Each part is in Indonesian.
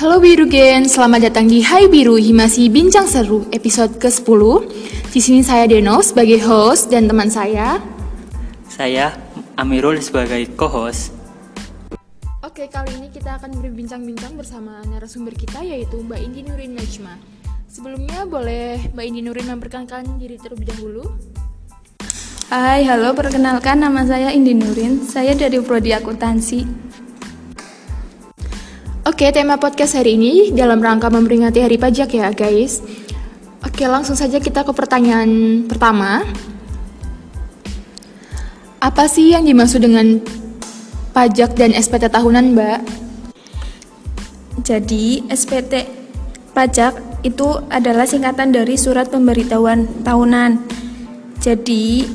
Halo Biru Gen, selamat datang di Hai Biru Himasi Bincang Seru episode ke-10. Di sini saya Deno sebagai host dan teman saya. Saya Amirul sebagai co-host. Oke, kali ini kita akan berbincang-bincang bersama narasumber kita yaitu Mbak Indi Nurin Najma. Sebelumnya boleh Mbak Indi Nurin memperkenalkan diri terlebih dahulu. Hai, halo, perkenalkan nama saya Indi Nurin. Saya dari Prodi Akuntansi. Oke, tema podcast hari ini dalam rangka memperingati Hari Pajak ya, guys. Oke, langsung saja kita ke pertanyaan pertama. Apa sih yang dimaksud dengan pajak dan SPT tahunan, Mbak? Jadi, SPT pajak itu adalah singkatan dari surat pemberitahuan tahunan. Jadi,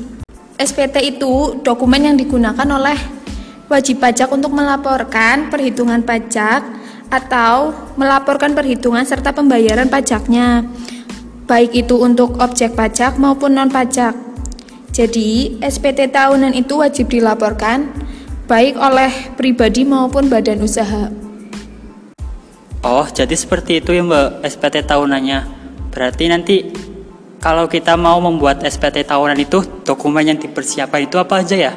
SPT itu dokumen yang digunakan oleh wajib pajak untuk melaporkan perhitungan pajak atau melaporkan perhitungan serta pembayaran pajaknya, baik itu untuk objek pajak maupun non-pajak. Jadi, SPT tahunan itu wajib dilaporkan baik oleh pribadi maupun badan usaha. Oh, jadi seperti itu ya Mbak SPT tahunannya. Berarti nanti kalau kita mau membuat SPT tahunan itu dokumen yang dipersiapkan itu apa aja ya?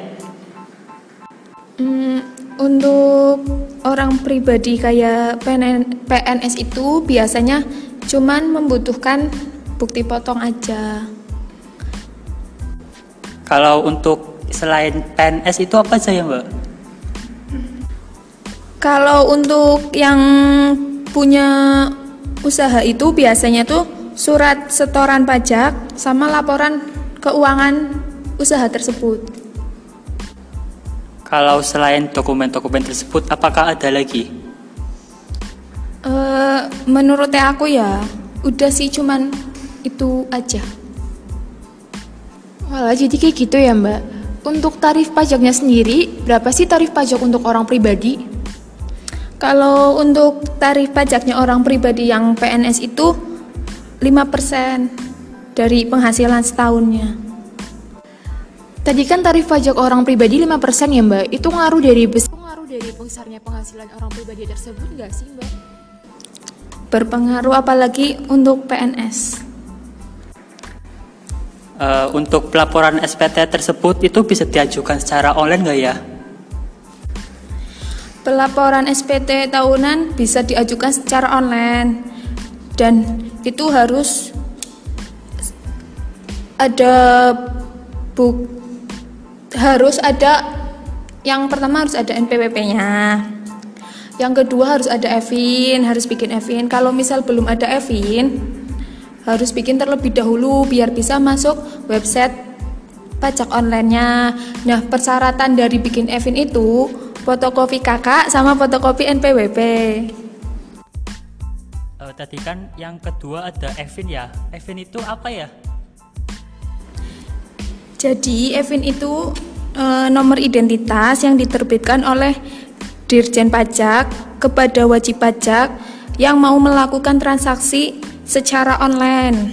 Hmm, untuk orang pribadi kayak PN PNS itu biasanya cuman membutuhkan bukti potong aja. Kalau untuk selain PNS itu apa aja ya Mbak? Kalau untuk yang punya usaha itu biasanya tuh surat setoran pajak sama laporan keuangan usaha tersebut. Kalau selain dokumen-dokumen tersebut, apakah ada lagi? Uh, menurut aku ya, udah sih cuman itu aja. Walah, jadi kayak gitu ya mbak. Untuk tarif pajaknya sendiri, berapa sih tarif pajak untuk orang pribadi? Kalau untuk tarif pajaknya orang pribadi yang PNS itu 5% dari penghasilan setahunnya. Tadi kan tarif pajak orang pribadi 5% ya mbak, itu ngaruh dari besar ngaruh dari besarnya penghasilan orang pribadi tersebut nggak sih mbak? Berpengaruh apalagi untuk PNS. Uh, eh, untuk pelaporan SPT tersebut itu bisa diajukan secara online nggak ya? Pelaporan SPT tahunan bisa diajukan secara online dan itu harus ada buk harus ada yang pertama harus ada NPWP-nya. Yang kedua harus ada Evin, harus bikin Evin. Kalau misal belum ada Evin, harus bikin terlebih dahulu biar bisa masuk website pajak online-nya. Nah, persyaratan dari bikin Evin itu fotokopi kakak sama fotokopi NPWP. Uh, tadi kan yang kedua ada Evin ya. Evin itu apa ya? Jadi Evin itu e, nomor identitas yang diterbitkan oleh Dirjen Pajak kepada wajib pajak yang mau melakukan transaksi secara online.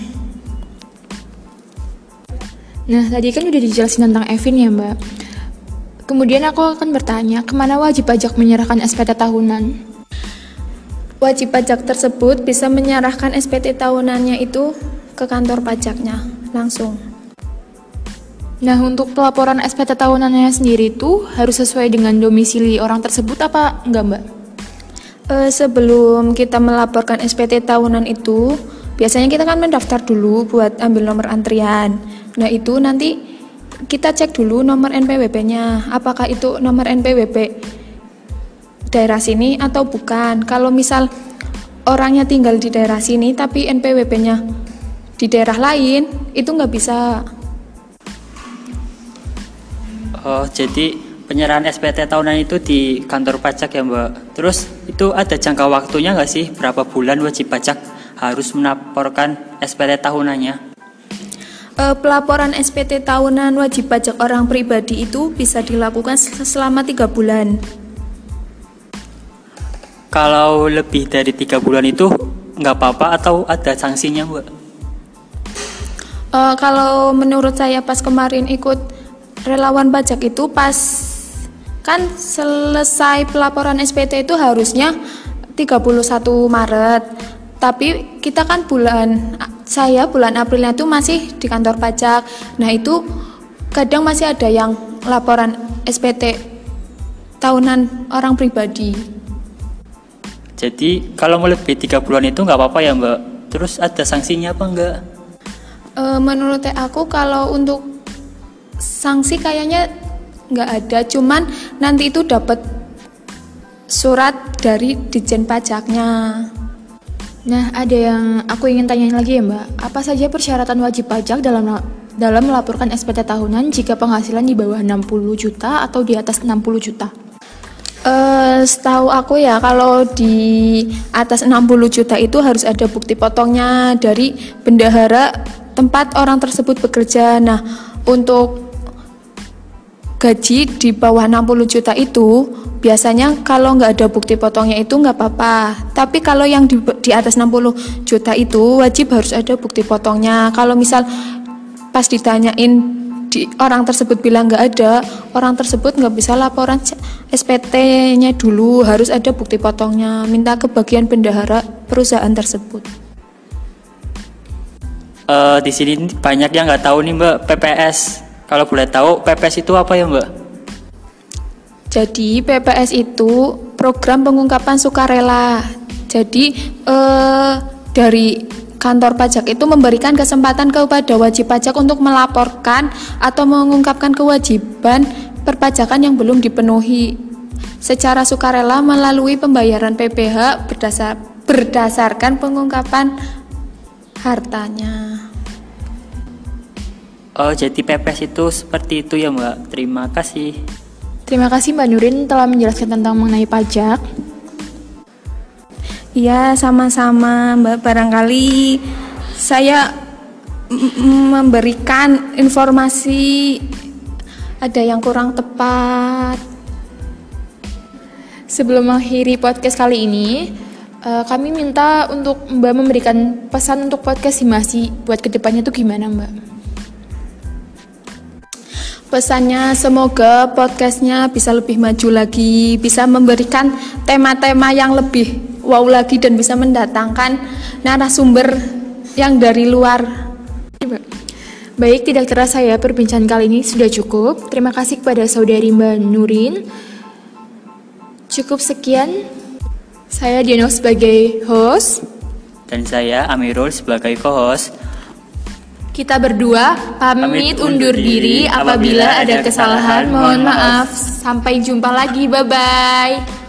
Nah, tadi kan udah dijelasin tentang Evin ya, Mbak. Kemudian aku akan bertanya, ke mana wajib pajak menyerahkan SPT tahunan? Wajib pajak tersebut bisa menyerahkan SPT tahunannya itu ke kantor pajaknya langsung. Nah, untuk pelaporan SPT tahunannya sendiri itu harus sesuai dengan domisili orang tersebut apa enggak, Mbak? Uh, sebelum kita melaporkan SPT tahunan itu, biasanya kita kan mendaftar dulu buat ambil nomor antrian. Nah, itu nanti kita cek dulu nomor NPWP-nya, apakah itu nomor NPWP daerah sini atau bukan. Kalau misal orangnya tinggal di daerah sini tapi NPWP-nya di daerah lain, itu nggak bisa Oh, jadi penyerahan SPT tahunan itu di kantor pajak ya Mbak. Terus itu ada jangka waktunya nggak sih? Berapa bulan wajib pajak harus melaporkan SPT tahunannya? Uh, pelaporan SPT tahunan wajib pajak orang pribadi itu bisa dilakukan selama tiga bulan. Kalau lebih dari tiga bulan itu nggak apa-apa atau ada sanksinya, Mbak? Uh, kalau menurut saya pas kemarin ikut relawan pajak itu pas kan selesai pelaporan SPT itu harusnya 31 Maret. Tapi kita kan bulan saya bulan Aprilnya itu masih di kantor pajak. Nah, itu kadang masih ada yang laporan SPT tahunan orang pribadi. Jadi kalau melebihi tiga bulan itu nggak apa-apa ya Mbak? Terus ada sanksinya apa enggak? E, menurut aku kalau untuk sanksi kayaknya nggak ada, cuman nanti itu dapat surat dari Dijen Pajaknya. Nah, ada yang aku ingin tanyain lagi ya Mbak. Apa saja persyaratan wajib pajak dalam dalam melaporkan SPT tahunan jika penghasilan di bawah 60 juta atau di atas 60 juta? Uh, setahu aku ya kalau di atas 60 juta itu harus ada bukti potongnya dari bendahara tempat orang tersebut bekerja. Nah, untuk gaji di bawah 60 juta itu biasanya kalau nggak ada bukti potongnya itu nggak apa-apa. Tapi kalau yang di, di atas 60 juta itu wajib harus ada bukti potongnya. Kalau misal pas ditanyain di, orang tersebut bilang nggak ada orang tersebut nggak bisa laporan SPT-nya dulu harus ada bukti potongnya. Minta ke bagian bendahara perusahaan tersebut. Uh, di sini banyak yang nggak tahu nih mbak PPS kalau boleh tahu PPS itu apa ya mbak jadi PPS itu program pengungkapan sukarela. Jadi eh, dari kantor pajak itu memberikan kesempatan kepada wajib pajak untuk melaporkan atau mengungkapkan kewajiban perpajakan yang belum dipenuhi secara sukarela melalui pembayaran PPh berdasar berdasarkan pengungkapan hartanya. Oh, jadi PPS itu seperti itu ya, Mbak. Terima kasih. Terima kasih Mbak Nurin telah menjelaskan tentang mengenai pajak. Iya, sama-sama Mbak. Barangkali saya memberikan informasi ada yang kurang tepat. Sebelum mengakhiri podcast kali ini, uh, kami minta untuk Mbak memberikan pesan untuk podcast Simasi buat ke depannya tuh gimana Mbak? Pesannya semoga podcastnya bisa lebih maju lagi, bisa memberikan tema-tema yang lebih wow lagi dan bisa mendatangkan narasumber yang dari luar. Baik, tidak terasa ya perbincangan kali ini sudah cukup. Terima kasih kepada saudari Mbak Nurin. Cukup sekian. Saya Dino sebagai host. Dan saya Amirul sebagai co-host. Kita berdua pamit undur diri apabila ada kesalahan. Mohon maaf. Sampai jumpa lagi. Bye bye.